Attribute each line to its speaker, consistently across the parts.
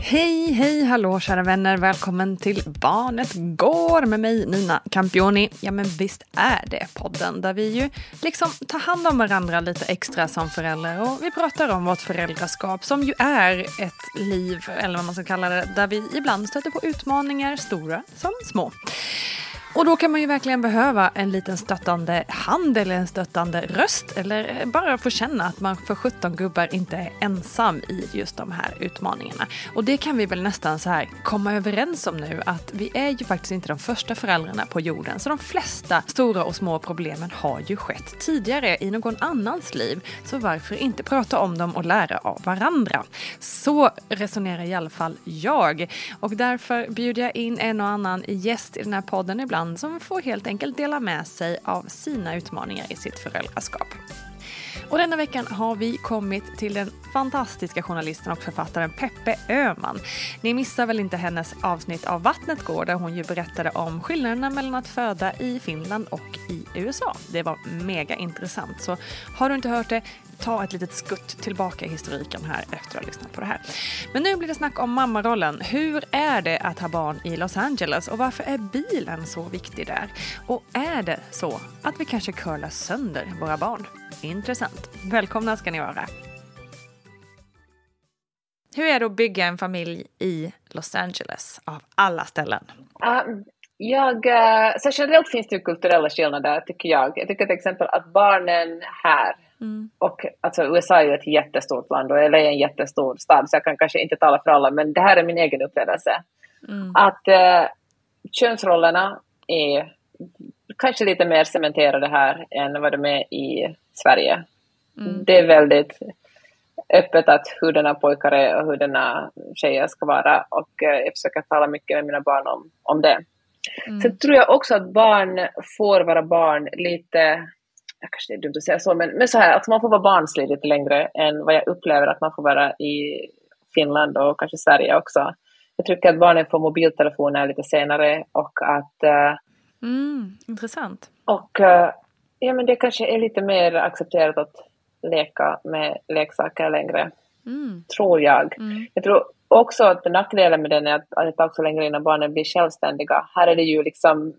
Speaker 1: Hej, hej, hallå kära vänner. Välkommen till Barnet Går med mig Nina Campioni. Ja men visst är det podden där vi ju liksom tar hand om varandra lite extra som föräldrar och vi pratar om vårt föräldraskap som ju är ett liv, eller vad man ska kalla det, där vi ibland stöter på utmaningar, stora som små. Och då kan man ju verkligen behöva en liten stöttande hand eller en stöttande röst eller bara få känna att man för 17 gubbar inte är ensam i just de här utmaningarna. Och det kan vi väl nästan så här komma överens om nu att vi är ju faktiskt inte de första föräldrarna på jorden så de flesta stora och små problemen har ju skett tidigare i någon annans liv. Så varför inte prata om dem och lära av varandra? Så resonerar i alla fall jag och därför bjuder jag in en och annan gäst i den här podden ibland som får helt enkelt dela med sig av sina utmaningar i sitt föräldraskap. Och denna veckan har vi kommit till den fantastiska journalisten och författaren Peppe Öhman. Ni missar väl inte hennes avsnitt av Vattnet går där hon ju berättade om skillnaderna mellan att föda i Finland och i USA. Det var mega intressant så har du inte hört det ta ett litet skutt tillbaka i historiken här efter att ha lyssnat på det här. Men nu blir det snack om mammarollen. Hur är det att ha barn i Los Angeles och varför är bilen så viktig där? Och är det så att vi kanske curlar sönder våra barn? Intressant. Välkomna ska ni vara. Hur är det att bygga en familj i Los Angeles av alla ställen?
Speaker 2: Um, jag, uh, så generellt finns det kulturella skillnader tycker jag. Jag tycker till exempel att barnen här Mm. Och alltså USA är ju ett jättestort land och LA är en jättestor stad så jag kan kanske inte tala för alla men det här är min egen upplevelse. Mm. Att uh, könsrollerna är kanske lite mer cementerade här än vad de är i Sverige. Mm. Det är väldigt öppet att hurdana pojkar är och hurdana tjejer ska vara och uh, jag försöker tala mycket med mina barn om, om det. Mm. Sen tror jag också att barn får vara barn lite ja, kanske det är dumt att säga så, men, men så här, att man får vara barnslig lite längre än vad jag upplever att man får vara i Finland och kanske Sverige också. Jag tycker att barnen får mobiltelefoner lite senare och att uh,
Speaker 1: Mm, intressant.
Speaker 2: Och uh, ja, men det kanske är lite mer accepterat att leka med leksaker längre. Mm. Tror jag. Mm. Jag tror också att nackdelen med den är att, det tar så längre innan barnen blir självständiga. Här är det ju liksom,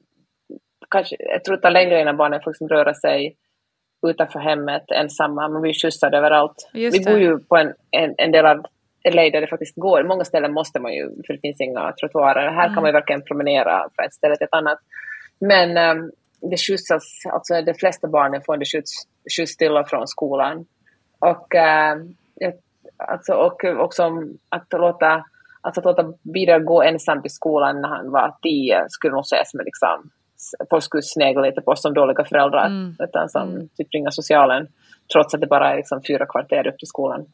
Speaker 2: kanske, jag tror det tar längre innan barnen får liksom röra sig utanför hemmet ensamma. Man blir skjutsad överallt. Vi bor ju på en, en, en del av LA där det faktiskt går. Många ställen måste man ju, för det finns inga trottoarer. Här mm. kan man ju verkligen promenera från ett ställe till ett annat. Men um, det skjutsas, alltså de flesta barnen får det skjuts, skjuts till och från skolan. Och, uh, alltså, och också att låta, alltså att låta Vidar gå ensam till skolan när han var tio skulle nog ses med liksom, folk skulle snegla lite på oss som dåliga föräldrar, mm. utan som mm. typ ringa socialen, trots att det bara är liksom fyra kvarter upp till skolan.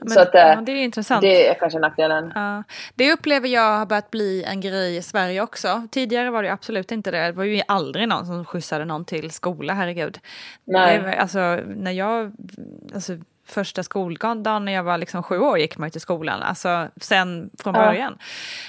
Speaker 1: Men, så att, ja, det är intressant.
Speaker 2: Det är kanske nackdelen.
Speaker 1: Ja. Det upplever jag har börjat bli en grej i Sverige också. Tidigare var det absolut inte det. Det var ju aldrig någon som skjutsade någon till skola, herregud. Nej. Det, alltså, när jag... Alltså, första skoldagen när jag var liksom sju år gick man till skolan, alltså sen från början. Ja.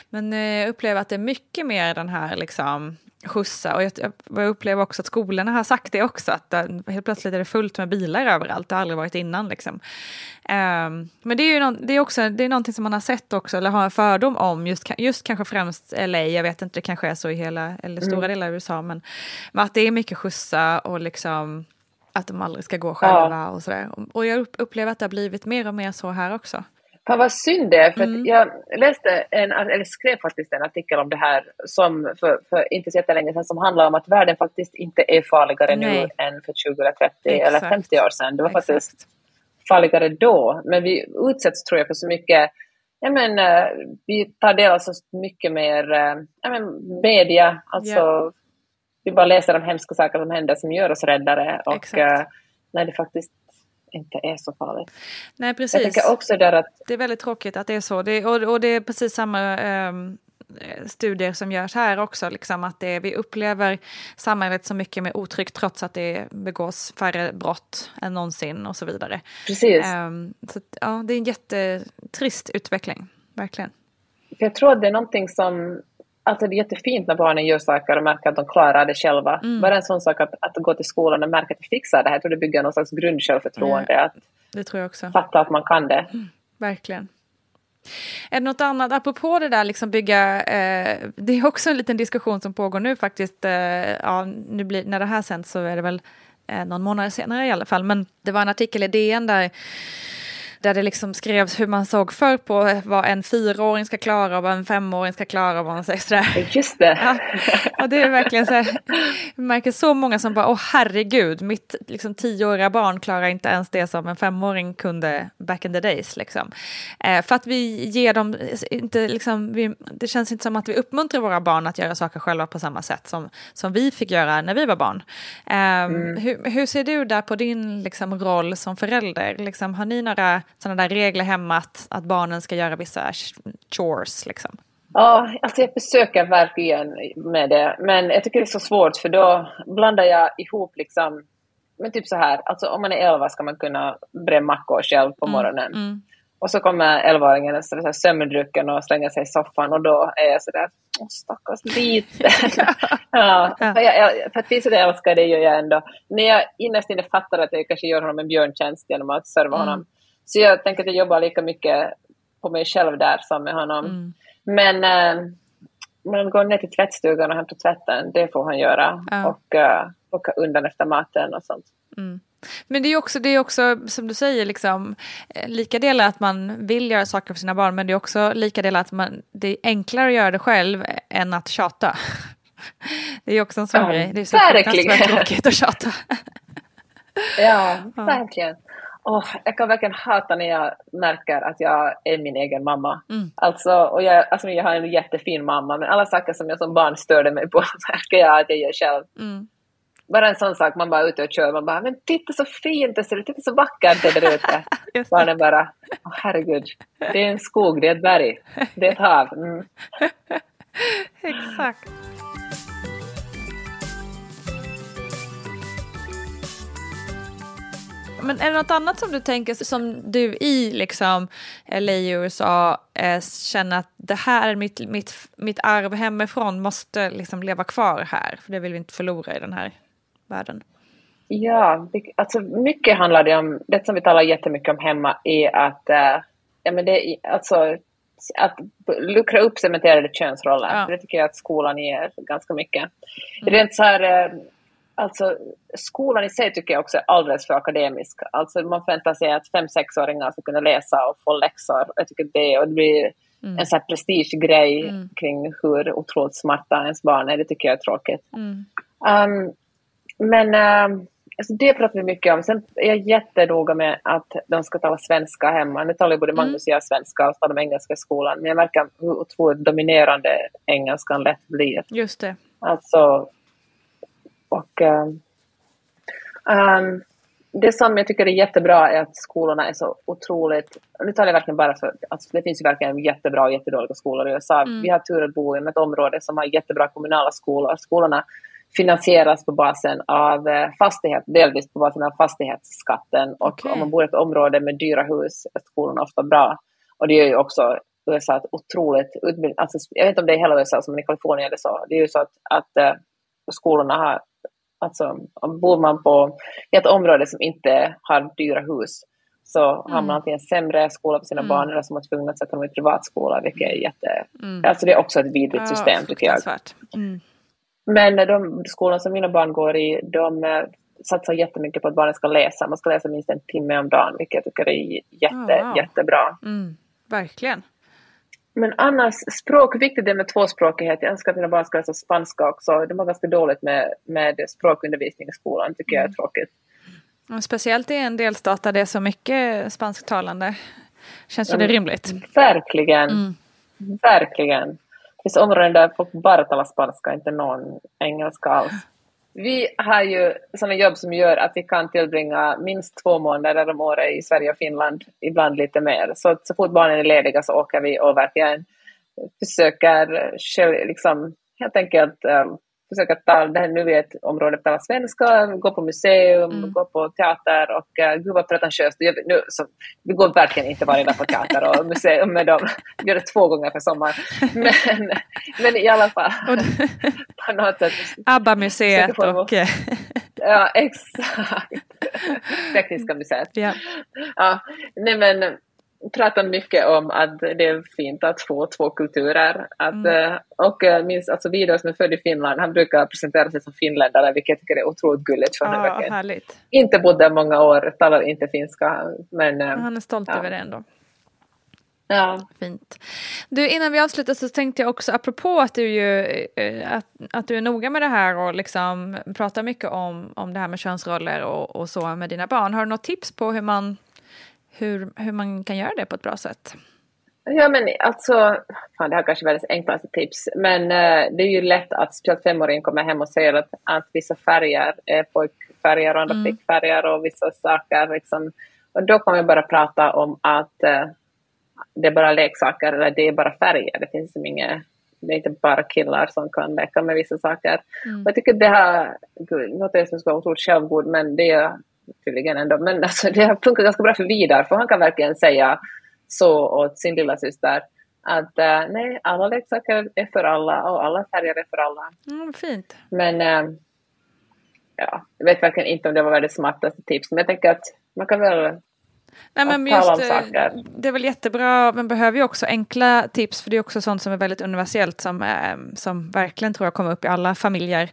Speaker 1: Men eh, jag upplever att det är mycket mer den här liksom skjutsa. Och jag, jag upplever också att skolorna har sagt det också, att det, helt plötsligt är det fullt med bilar överallt, det har aldrig varit innan. Liksom. Um, men det är ju någon, det är också, det är någonting som man har sett också, eller har en fördom om, just, just kanske främst LA, jag vet inte, det kanske är så i hela, eller stora mm. delar av USA, men, men att det är mycket skjutsa och liksom att de aldrig ska gå själva ja. och sådär. Och jag upplever att det har blivit mer och mer så här också.
Speaker 2: Fan vad synd det är, för mm. jag läste en, eller skrev faktiskt en artikel om det här som för, för inte så jättelänge sedan som handlar om att världen faktiskt inte är farligare Nej. nu än för 20, 30 eller 50 år sedan. Det var Exakt. faktiskt farligare då, men vi utsätts tror jag för så mycket Ja, men, uh, vi tar del av så mycket mer uh, ja, men, media, alltså yeah. vi bara läser om hemska saker som händer som gör oss räddare och uh, när det faktiskt inte är så farligt.
Speaker 1: Nej, precis. Jag tänker också där att... Det är väldigt tråkigt att det är så. Det, och, och det är precis samma um, studier som görs här också, liksom att det, vi upplever samhället så mycket mer otryggt trots att det begås färre brott än någonsin och så vidare.
Speaker 2: Precis.
Speaker 1: Um, så, ja, det är en jättetrist utveckling, verkligen.
Speaker 2: Jag tror att det är någonting som Alltså det är jättefint när barnen gör saker och märker att de klarar det själva. Mm. Bara en sån sak att, att gå till skolan och märka att de fixar det här, jag tror det bygger någon slags grundsjälvförtroende. Ja,
Speaker 1: det tror jag också.
Speaker 2: Fatta att man kan det. Mm,
Speaker 1: verkligen. Är det något annat, apropå det där liksom bygga, eh, det är också en liten diskussion som pågår nu faktiskt, eh, ja, nu blir, när det här sänds så är det väl eh, någon månad senare i alla fall, men det var en artikel i DN där där det liksom skrevs hur man såg förr på vad en fyraåring ska klara och vad en femåring ska klara och vad man säger sådär.
Speaker 2: Just det.
Speaker 1: Ja, och det är verkligen så här, jag märker så många som bara, åh herregud, mitt liksom, tioåriga barn klarar inte ens det som en femåring kunde back in the days. Liksom. Eh, för att vi ger dem, inte, liksom, vi, det känns inte som att vi uppmuntrar våra barn att göra saker själva på samma sätt som, som vi fick göra när vi var barn. Eh, mm. hur, hur, ser du där på din liksom, roll som förälder? Liksom, har ni några sådana där regler hemma att, att barnen ska göra vissa chores liksom?
Speaker 2: Ja, alltså jag försöker verkligen med det, men jag tycker det är så svårt för då blandar jag ihop liksom, men typ så här, alltså om man är elva ska man kunna bre mackor själv på mm, morgonen. Mm, mm. Och så kommer elvaåringen sömndrucken och slänger sig i soffan och då är jag sådär, åh stackars liten. ja, För, jag, för att visa jag älskar det gör jag ändå. När jag innerst inne fattar att jag kanske gör honom en björntjänst genom att serva mm. honom så jag tänker att jag jobbar lika mycket på mig själv där som med honom. Mm. Men äh, man går ner till tvättstugan och hämtar tvätten, det får han göra. Ja. Och äh, plocka undan efter maten och sånt.
Speaker 1: Mm. Men det är också, det är också som du säger, liksom, eh, lika delar att man vill göra saker för sina barn, men det är också lika delar att man, det är enklare att göra det själv än att tjata. Det är också en sån ja, grej. Det är så fruktansvärt tråkigt att tjata.
Speaker 2: Ja, ja, verkligen. Oh, jag kan verkligen hata när jag märker att jag är min egen mamma. Mm. Alltså, och jag, alltså, jag har en jättefin mamma, men alla saker som jag som barn störde mig på märker jag att jag gör själv. Mm. Bara en sån sak, man bara är ute och kör, man bara ”men titta så fint det ser ut, titta så vackert det är där ute”. Barnen bara oh, ”herregud, det är en skog, det är ett berg, det är ett hav”. Mm.
Speaker 1: Exakt. Men är det något annat som du tänker som du i liksom LA i USA eh, känner att det här, mitt, mitt, mitt arv hemifrån måste liksom leva kvar här, för det vill vi inte förlora i den här världen?
Speaker 2: Ja, alltså mycket handlar det om, det som vi talar jättemycket om hemma är att, äh, ja men det är alltså att luckra upp cementerade könsroller. Ja. Det tycker jag att skolan ger ganska mycket. Mm. Rent så här, äh, alltså skolan i sig tycker jag också är alldeles för akademisk. Alltså man förväntar sig att fem sexåringar ska kunna läsa och få läxor. Jag tycker det, och det blir mm. en sån här prestigegrej mm. kring hur otroligt smarta ens barn är. Det tycker jag är tråkigt. Mm. Um, men uh, alltså det pratar vi mycket om. Sen är jag jättenoga med att de ska tala svenska hemma. Nu talar ju både mm. Magnus och jag svenska och talar engelska i skolan. Men jag märker hur otroligt dominerande engelskan lätt blir.
Speaker 1: Just det.
Speaker 2: Alltså, och um, det som jag tycker är jättebra är att skolorna är så otroligt, nu talar jag verkligen bara för, alltså det finns ju verkligen jättebra och jättedåliga skolor i USA. Mm. Vi har tur att bo i ett område som har jättebra kommunala skolor. Skolorna finansieras på basen av eh, fastighet, delvis på basen av fastighetsskatten. Och okay. om man bor i ett område med dyra hus är skolorna ofta bra. Och det är ju också USA ett otroligt utbildning, alltså, jag vet inte om det är hela USA som i Kalifornien eller så. Det är ju så att, att uh, skolorna har, alltså bor man på ett område som inte har dyra hus så mm. har man antingen sämre skola för sina mm. barn eller så är man tvungen att sätta dem i privatskola vilket är jätte, mm. alltså det är också ett vidrigt system ja, tycker jag. Mm. Men de skolor som mina barn går i, de eh, satsar jättemycket på att barnen ska läsa. Man ska läsa minst en timme om dagen, vilket jag tycker är jätte, oh, wow. jättebra.
Speaker 1: Mm, verkligen.
Speaker 2: Men annars, språk, viktigt det med tvåspråkighet. Jag önskar att mina barn ska läsa spanska också. De har ganska dåligt med, med språkundervisning i skolan, tycker jag är mm. tråkigt.
Speaker 1: Och speciellt i en delstat där det är så mycket spansktalande. Känns ju det rimligt?
Speaker 2: Verkligen. Mm. Verkligen finns områden där folk bara talar spanska, inte någon engelska alls. Vi har ju sådana jobb som gör att vi kan tillbringa minst två månader om året i Sverige och Finland, ibland lite mer. Så, så fort barnen är lediga så åker vi och verkligen försöker liksom, helt enkelt eh, försöka ta det här nu i ett område tala svenska, gå på museum, mm. gå på teater och uh, gud vad pretentiöst. Nu, så, vi går verkligen inte varje dag på teater och museum med dem. Vi gör det två gånger per sommar. Men, men i alla fall.
Speaker 1: på något sätt. ABBA-museet och...
Speaker 2: ja, exakt. Tekniska museet.
Speaker 1: Ja.
Speaker 2: ja. Nej men pratar mycket om att det är fint att få två kulturer. Att, mm. Eh, och eh, minst, alltså Vidar som är född i Finland, han brukar presentera sig som finländare, vilket jag tycker är otroligt gulligt. För
Speaker 1: han härligt.
Speaker 2: inte bott där många år, talar inte finska. Men,
Speaker 1: eh, han är stolt ja. över det ändå.
Speaker 2: Ja.
Speaker 1: Fint. Du, innan vi avslutar så tänkte jag också, apropå att du, ju, att, att du är noga med det här och liksom pratar mycket om, om det här med könsroller och, och så med dina barn. Har du något tips på hur man hur, hur man kan göra det på ett bra sätt?
Speaker 2: Ja men alltså, fan det här kanske är världens enklaste tips, men uh, det är ju lätt att speciellt femåringen kommer hem och säger att, att vissa färger är pojkfärger och andra mm. flickfärger och vissa saker liksom. Och då kommer jag bara prata om att uh, det är bara leksaker eller det är bara färger. Det finns inget, det är inte bara killar som kan leka med vissa saker. Mm. Och jag tycker det här, gud, jag som ska vara otroligt självgod, men det är tydligen ändå. Men alltså, det har funkat ganska bra för Vidar, för han kan verkligen säga så åt sin lilla syster att uh, nej, alla leksaker är för alla och alla färger är för alla.
Speaker 1: Mm, fint.
Speaker 2: Men uh, ja, jag vet verkligen inte om det var världens smartaste tips, men jag tänker att man kan väl
Speaker 1: Nej, men just, eh, det är väl jättebra, men behöver ju också enkla tips, för det är också sånt som är väldigt universellt, som, som verkligen tror jag kommer upp i alla familjer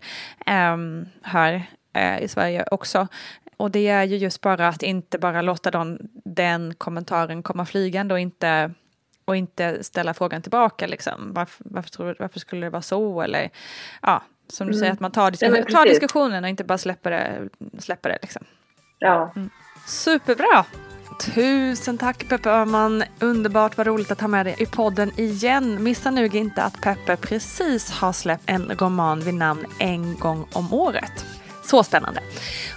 Speaker 1: um, här uh, i Sverige också. Och det är ju just bara att inte bara låta den, den kommentaren komma flygande och inte, och inte ställa frågan tillbaka. Liksom. Varför, varför, tror, varför skulle det vara så? Eller ja, som du mm. säger, att man tar, diskussion, tar diskussionen och inte bara släpper det. Släpper det liksom.
Speaker 2: Ja. Mm.
Speaker 1: Superbra! Tusen tack Peppe Öhman. Underbart, vad roligt att ha med dig i podden igen. Missa nu inte att Peppe precis har släppt en roman vid namn En gång om året. Så spännande.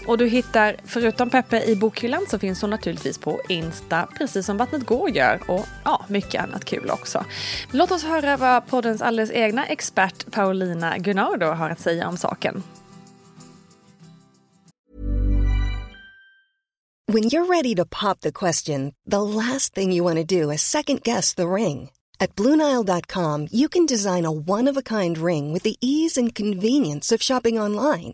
Speaker 1: Och du hittar, förutom Peppe i bokhyllan, så finns hon naturligtvis på Insta, precis som Vattnet går gör. Och ja, mycket annat kul också. Låt oss höra vad poddens alldeles egna expert Paulina Gunnardo har att säga om saken.
Speaker 3: When you're ready to pop the question, the last thing you want to do is second guess the ring. At Bluenile.com, you can design a one of a kind ring with the ease and convenience of shopping online.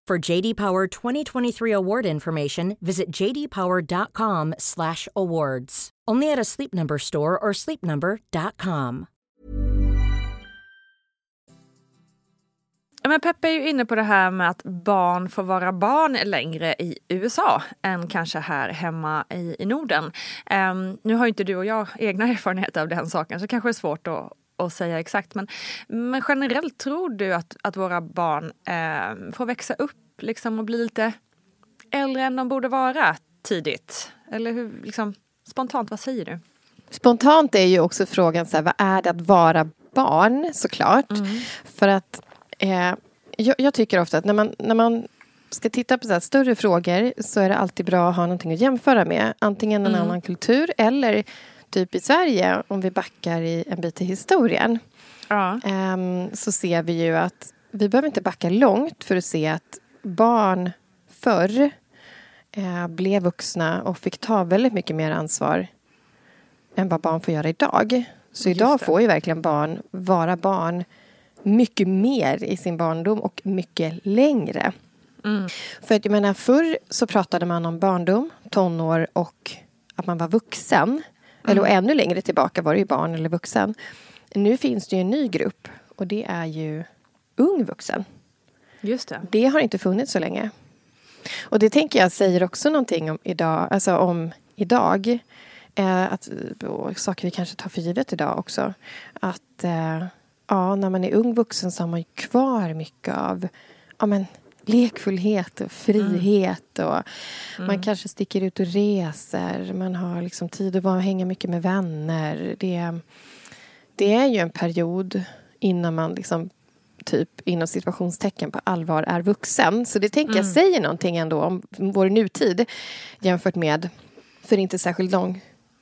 Speaker 4: For JD Power 2023 award information, visit jdpower.com/awards. Only at a Sleep Number store or sleepnumber.com.
Speaker 1: Men Peppe är ju inne på det här med att barn får vara barn längre i USA än kanske här hemma i, i Norden. Um, nu har ju inte du och jag egna erfarenheter av den saken så det kanske är svårt att, att säga exakt. Men, men generellt tror du att, att våra barn um, får växa upp liksom, och bli lite äldre än de borde vara tidigt? Eller hur, liksom, spontant, vad säger du?
Speaker 5: Spontant är ju också frågan så här, vad är det att vara barn såklart.
Speaker 1: Mm.
Speaker 5: För att eh, jag, jag, tycker ofta att när man, när man ska titta på så större frågor så är det alltid bra att ha någonting att jämföra med. Antingen en
Speaker 1: Mm.
Speaker 5: annan kultur eller typ i Sverige om vi backar i en bit i historien.
Speaker 1: Ja.
Speaker 5: Ehm, så ser vi ju att vi behöver inte backa långt för att se att barn förr eh, blev vuxna och fick ta väldigt mycket mer ansvar än vad barn får göra idag. Så idag får ju verkligen barn vara barn mycket mer i sin barndom och mycket längre.
Speaker 1: Mm.
Speaker 5: För att jag menar, förr så pratade man om barndom, tonår och att man var vuxen. Eller och ännu längre tillbaka var det ju barn eller vuxen. Nu finns det ju en ny grupp och det är ju ung vuxen.
Speaker 1: Just det.
Speaker 5: Det har inte funnits så länge. Och det tänker jag säger också någonting om idag, alltså om idag. Eh, att, saker vi kanske tar för givet idag också. Att eh, ja, när man är ung vuxen så har man ju kvar mycket av ja, men, lekfullhet och frihet. Och Man kanske sticker ut och reser. Man har liksom tid att hänga mycket med vänner. Det, det är ju en period innan man liksom typ inom situationstecken på allvar är vuxen. Så det tänker jag säger någonting ändå om vår nutid jämfört med för inte särskilt lång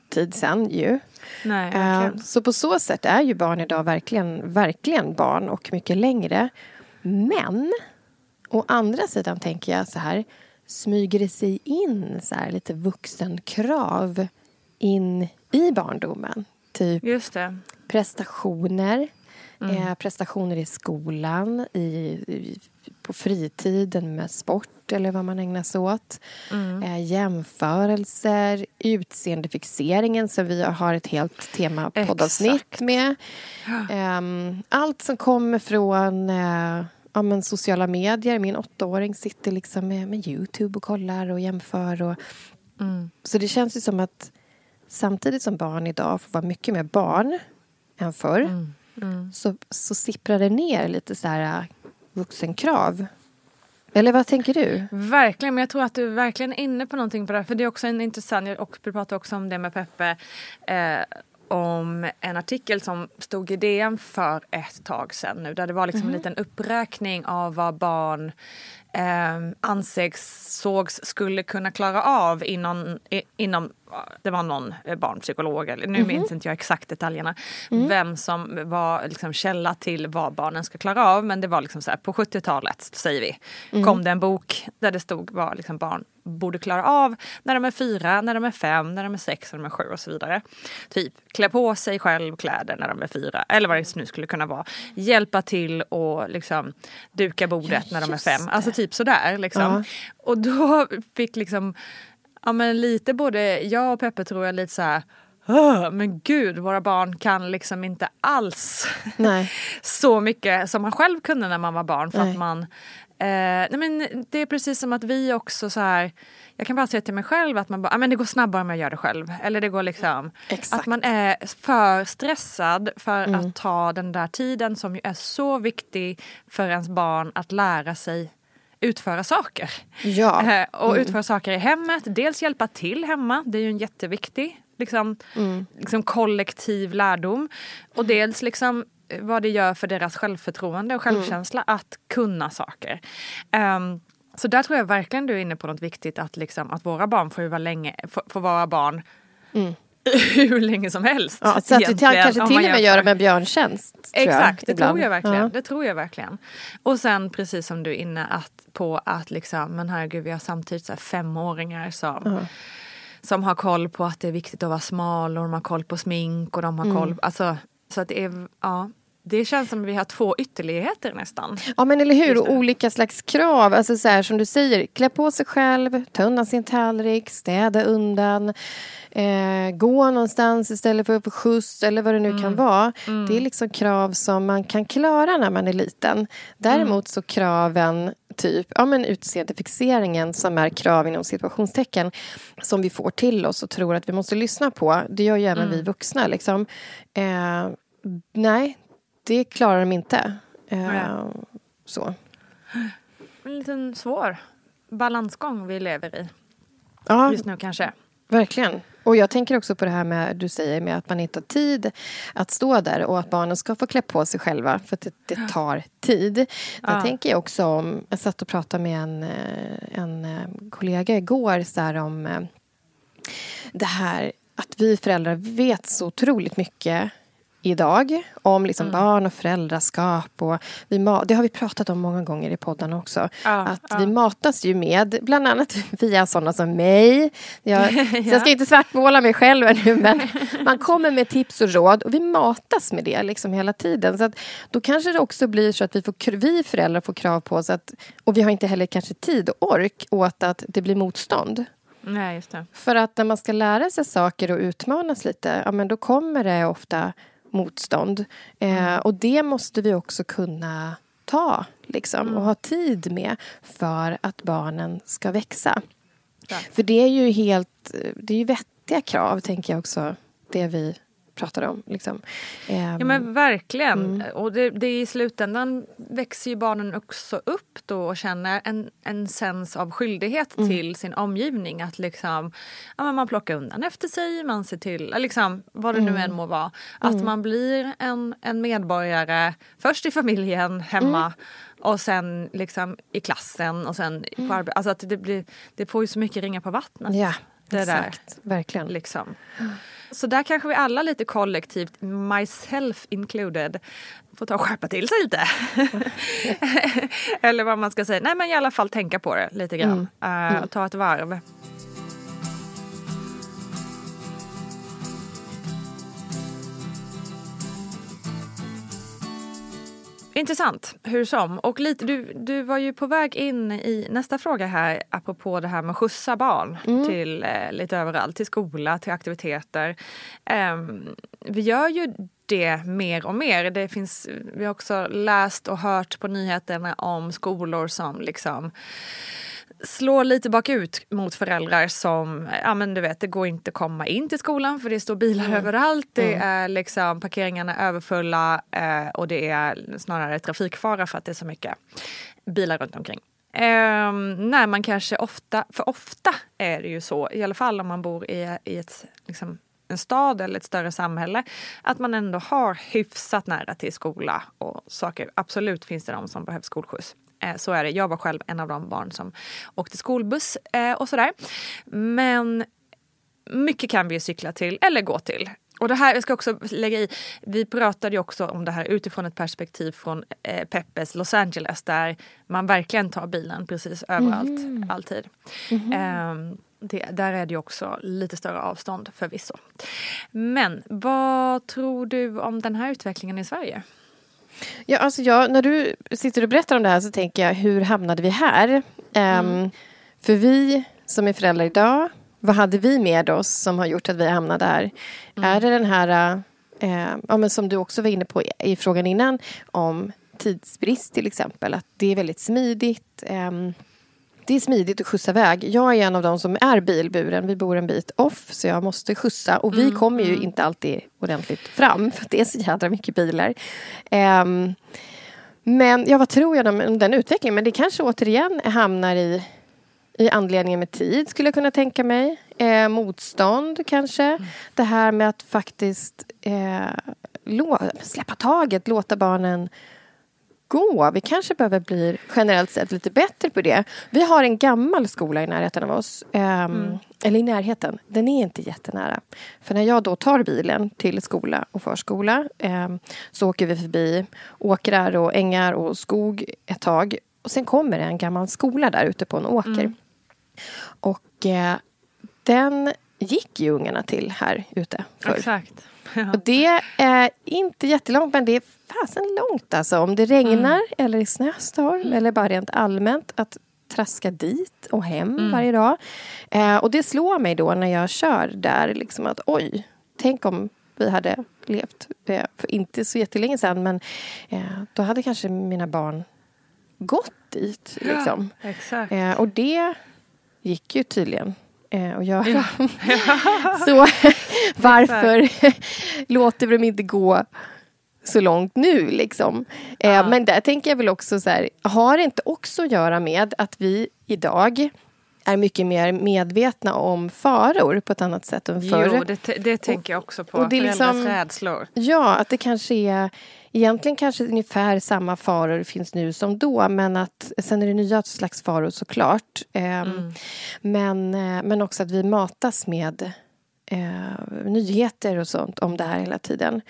Speaker 5: tid sen ju.
Speaker 1: Nej, verkligen.
Speaker 5: Så på så sätt är ju barn idag verkligen, verkligen barn och mycket längre. Men å andra sidan tänker jag så här smyger det sig in så här lite vuxenkrav in i barndomen. Typ prestationer, Mm. Eh, prestationer i skolan, i, i, på fritiden med sport eller vad man ägnar sig åt. Mm. Eh, jämförelser, utseendefixeringen som vi har ett helt tema poddavsnitt med. Eh, allt som kommer från eh, ja, men sociala medier. Min åttaåring sitter liksom med, med Youtube och kollar och jämför. Och, mm. Så det känns ju som att samtidigt som barn idag får vara mycket mer barn än förr mm. Mm. Så, så sipprar det ner lite så här äh, vuxenkrav. Eller vad tänker du?
Speaker 1: Verkligen, men jag tror att du är verkligen är inne på någonting på det. För det är också en intressant, jag pratade också om det med Peppe. Eh, om en artikel som stod i DN för ett tag sedan nu där det var liksom mm. en liten uppräkning av vad barn eh, ansågs skulle kunna klara av inom, inom det var någon eh, barnpsykolog, eller, nu mm. minns inte jag exakt detaljerna, mm. vem som var liksom källa till vad barnen ska klara av. Men det var liksom så här, på 70-talet, säger vi, mm. kom det en bok där det stod vad liksom barn borde klara av när de är fyra, när de är fem, när de är sex, när de är sju och så vidare. Typ klä på sig själv kläder när de är fyra, eller vad det nu skulle kunna vara. Hjälpa till och liksom duka bordet ja, när de är fem. Alltså typ sådär. Liksom. Ja. Och då fick liksom Ja men lite både jag och Peppe tror jag lite så här men gud, våra barn kan liksom inte alls nej. så mycket som man själv kunde när man var barn. För nej. att man, eh, nej men det är precis som att vi också så här, jag kan bara säga till mig själv att man bara, men det går snabbare om jag gör det själv. Eller det går liksom, Exakt. att man är för stressad för mm. att ta den där tiden som ju är så viktig för ens barn att lära sig utföra saker.
Speaker 5: Ja.
Speaker 1: Eh, och mm. utföra saker i hemmet. Dels hjälpa till hemma, det är ju en jätteviktig liksom, mm. liksom kollektiv lärdom. Och dels liksom vad det gör för deras självförtroende och självkänsla mm. att kunna saker. Um, så där tror jag verkligen du är inne på något viktigt att, liksom, att våra barn får, vara länge, får, får vara barn mm. hur länge som helst.
Speaker 5: Ja, så att vi kanske till och med gör dem en björntjänst.
Speaker 1: Exakt, jag, det, tror jag verkligen, ja. det tror jag verkligen. Och sen precis som du är inne att, på att liksom, men herregud vi har samtidigt så femåringar som ja. Som har koll på att det är viktigt att vara smal och de har koll på smink och de har mm. koll, alltså så att det är, ja, det känns som att vi har två ytterligheter nästan.
Speaker 5: Ja men eller hur, och olika slags krav. Alltså så här, som du säger, klä på sig själv, ta undan sin tallrik, städa undan. Eh, gå någonstans istället för att få skjuts eller vad det nu mm. kan vara. Mm. Det är liksom krav som man kan klara när man är liten. Däremot mm. så kraven typ, ja men utseendefixeringen som är krav inom situationstecken som vi får till oss och tror att vi måste lyssna på. Det gör ju även mm. vi vuxna liksom. Eh, nej, det klarar de inte. Eh, så.
Speaker 1: En liten svår balansgång vi lever i. Ja, just nu kanske.
Speaker 5: Verkligen. Och jag tänker också på det här med du säger med att man inte har tid att stå där och att barnen ska få klä på sig själva för att det, det tar tid. Ja. Jag tänker också om, jag satt och pratade med en, eh, en eh, kollega igår så här om eh, det här att vi föräldrar vet så otroligt mycket idag om liksom mm. barn och föräldraskap. Och vi det har vi pratat om många gånger i podden också. Ja, att ja. vi matas ju med, bland annat via sådana som mig. Jag, ja. jag ska inte svartmåla mig själv nu men man kommer med tips och råd och vi matas med det liksom hela tiden. Så att, då kanske det också blir så att vi, får, vi föräldrar får krav på oss att, och vi har inte heller kanske tid och ork åt att det blir motstånd.
Speaker 1: Nej, just det.
Speaker 5: För att när man ska lära sig saker och utmanas lite, ja men då kommer det ofta motstånd. Eh, mm. och det måste vi också kunna ta liksom, mm. och ha tid med för att barnen ska växa. Ja. För det är ju helt det är ju vettiga krav, tänker jag också, det vi pratade om. Liksom.
Speaker 1: Ja men ehm, verkligen. Mm. Och det, det, i slutändan växer ju barnen också upp då och känner en, en sens av skyldighet mm. till sin omgivning. Att liksom, ja, men man plockar undan efter sig, man ser till, liksom, vad det nu mm. än må vara. Att mm. man blir en, en medborgare, först i familjen, hemma mm. och sen liksom i klassen och sen på arbetet. Alltså att det, blir, det får ju så mycket ringa på vattnet.
Speaker 5: Ja, det exakt. Där, Verkligen.
Speaker 1: Liksom. Så där kanske vi alla lite kollektivt, myself included, får ta och skärpa till sig lite. Eller vad man ska säga. Nej men i alla fall tänka på det lite grann. Mm. Uh, ta ett varv. Intressant, hur som. Och lite, du, du var ju på väg in i nästa fråga här apropå det här med att skjutsa barn mm. till eh, lite överallt, till skola, till aktiviteter. Um, vi gör ju det mer och mer. Det finns, vi har också läst och hört på nyheterna om skolor som liksom slår lite bakut mot föräldrar som, ja men du vet det går inte att komma in till skolan för det står bilar mm. överallt. Det mm. är liksom parkeringarna är överfulla eh, och det är snarare trafikfara för att det är så mycket bilar runt omkring. Eh, när man kanske ofta, för ofta är det ju så, i alla fall om man bor i, i ett, liksom, en stad eller ett större samhälle, att man ändå har hyfsat nära till skola och saker. Absolut finns det de som behöver skolskjuts. Eh, så är det. Jag var själv en av de barn som åkte skolbuss eh, och sådär. Men mycket kan vi ju cykla till eller gå till. Och det här, jag ska också lägga i, vi pratade ju också om det här utifrån ett perspektiv från eh, Peppes Los Angeles där man verkligen tar bilen precis överallt, mm. alltid. Mm. Eh, det, där är det ju också lite större avstånd förvisso. Men vad tror du om den här utvecklingen i Sverige?
Speaker 5: Ja, alltså jag, när du sitter och berättar om det här så tänker jag, hur hamnade vi här? Um, mm. För vi som är föräldrar idag, vad hade vi med oss som har gjort att vi hamnade här? Mm. Är det den här, uh, ja, men som du också var inne på i frågan innan, om tidsbrist till exempel, att det är väldigt smidigt. Um, det är smidigt att skjutsa iväg. Jag är en av de som är bilburen. Vi bor en bit off så jag måste skjutsa. Och vi mm, kommer ju mm. inte alltid ordentligt fram för det är så jädra mycket bilar. Um, men ja, vad tror jag om den utvecklingen? Men det kanske återigen hamnar i, i anledningen med tid skulle jag kunna tänka mig. Eh, motstånd kanske. Mm. Det här med att faktiskt eh, släppa taget, låta barnen gå. Vi kanske behöver bli generellt sett lite bättre på det. Vi har en gammal skola i närheten av oss. Um, mm. Eller i närheten. Den är inte jättenära. För när jag då tar bilen till skola och förskola um, så åker vi förbi åkrar och ängar och skog ett tag. Och sen kommer det en gammal skola där ute på en åker. Mm. Och uh, den gick ju ungarna till här ute förr.
Speaker 1: Exakt.
Speaker 5: Ja. Och det är inte jättelångt, men det är fasen långt alltså. Om det regnar mm. eller är snöstorm mm. eller bara rent allmänt att traska dit och hem mm. varje dag. Eh, och det slår mig då när jag kör där liksom att oj, tänk om vi hade levt eh, för inte så jättelänge sedan men eh, då hade kanske mina barn gått dit. Liksom.
Speaker 1: Ja, exakt.
Speaker 5: Eh, och det gick ju tydligen eh, att göra. Ja. så varför låter vi dem inte gå så långt nu liksom? Eh, Men där tänker jag väl också så här, har det inte också att göra med att vi idag är mycket mer medvetna om faror på ett annat sätt än förr.
Speaker 1: Jo, det, det tänker jag också på. Och det är Föräldrars liksom, rädslor.
Speaker 5: Ja, att det kanske är egentligen kanske ungefär samma faror finns nu som då men att sen är det nya slags faror såklart. Eh, mm. men, eh, men också att vi matas med eh, nyheter och sånt om det här hela tiden.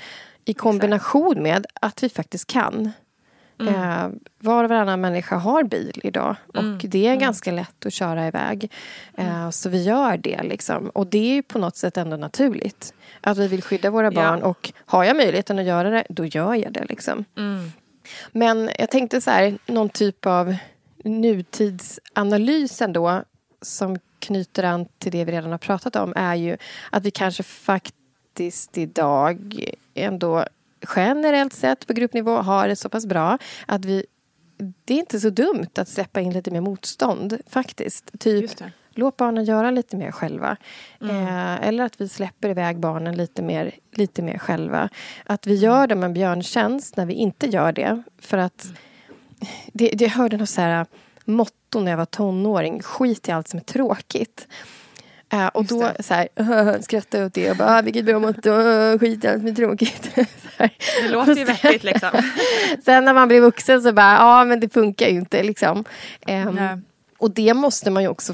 Speaker 5: I kombination med att vi faktiskt kan. Mm. Eh, var och varannan människa har bil idag och mm. det är mm. ganska lätt att köra iväg. Eh, mm. så vi gör det liksom. Och det är på något sätt ändå naturligt. Att vi vill skydda våra barn ja. och har jag möjligheten att göra det, då gör jag det liksom.
Speaker 1: Mm.
Speaker 5: Men jag tänkte så här, någon typ av nutidsanalys ändå som knyter an till det vi redan har pratat om är ju att vi kanske faktiskt idag ändå generellt sett på gruppnivå har det så pass bra att vi det är inte så dumt att släppa in lite mer motstånd faktiskt. Typ låt barnen göra lite mer själva. Mm. Eh, eller att vi släpper iväg barnen lite mer, lite mer själva. Att vi gör dem en björntjänst när vi inte gör det. För att det, det, jag hörde något så här motto när jag var tonåring. Skit i allt som är tråkigt. Uh, och Just då det. så här, skrattade jag åt det och bara, ah, vilket bra motto, skit i allt som är tråkigt.
Speaker 1: det låter ju vettigt liksom.
Speaker 5: sen när man blir vuxen så bara, ja men det funkar ju inte liksom. Um, och det måste man ju också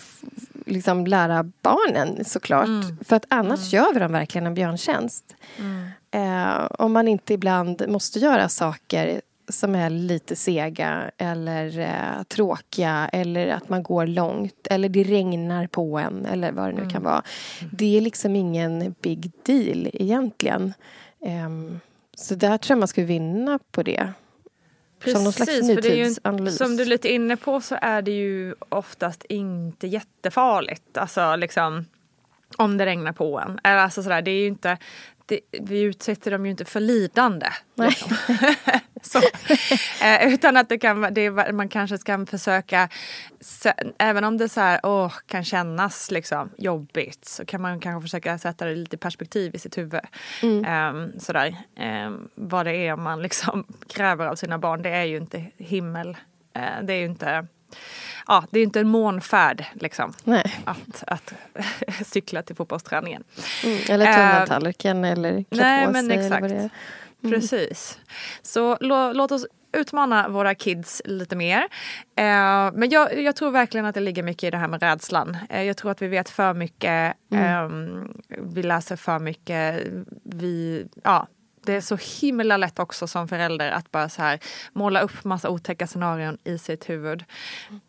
Speaker 5: liksom lära barnen såklart. Mm. För att annars mm. gör vi dem verkligen en björntjänst. Mm. Uh, om man inte ibland måste göra saker som är lite sega eller eh, tråkiga eller att man går långt eller det regnar på en eller vad det nu mm. kan vara. Det är liksom ingen big deal egentligen. Um, så där tror jag man skulle vinna på det. som någon slags
Speaker 1: Precis, för det är ju,
Speaker 5: nutidsanalys.
Speaker 1: som du är lite inne på så är det ju oftast inte jättefarligt. Alltså liksom om det regnar på en. Alltså sådär, det är ju inte, det, vi utsätter dem ju inte för lidande. Liksom. eh, utan att det kan, det, man kanske ska försöka, se- även om det så här, åh, kan kännas liksom jobbigt så kan man kanske försöka sätta det lite i perspektiv i sitt huvud. Ehm, sådär. Ehm, vad det är man liksom kräver av sina barn, det är ju inte himmel. Eh, det är ju inte Ja, det är inte en månfärd liksom.
Speaker 5: Nej.
Speaker 1: Att, att cykla till fotbollsträningen.
Speaker 5: Mm, eller
Speaker 1: Eh,
Speaker 5: tömma tallriken eller klä
Speaker 1: nej,
Speaker 5: på
Speaker 1: men
Speaker 5: sig.
Speaker 1: Exakt.
Speaker 5: är.
Speaker 1: Precis. Så lå, låt oss utmana våra kids lite mer. Eh, men jag, jag tror verkligen att det ligger mycket i det här med rädslan. Eh, jag tror att vi vet för mycket. ehm, vi läser för mycket. Vi, ja, det är så himla lätt också som förälder att bara så här måla upp massa otäcka scenarion i sitt huvud.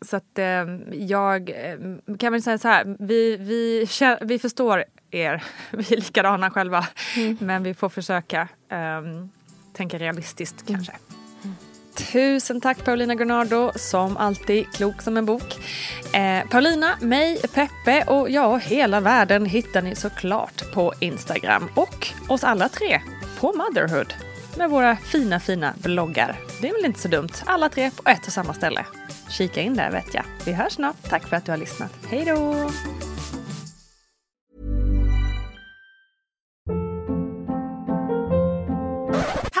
Speaker 1: Så att eh, jag eh, kan väl säga så här, vi, vi, vi förstår er, vi är likadana själva. Men vi får försöka ehm, tänka realistiskt kanske. Tusen tack Paulina Gunnardo, som alltid klok som en bok. Eh, Paulina, mig, Peppe och ja, hela världen hittar ni såklart på Instagram och oss alla tre på Motherhood med våra fina, fina bloggar. Det är väl inte så dumt? Alla tre på ett och samma ställe. Kika in där vet jag. Vi hörs snart. Tack för att du har lyssnat. Hej då!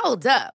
Speaker 6: Hold up.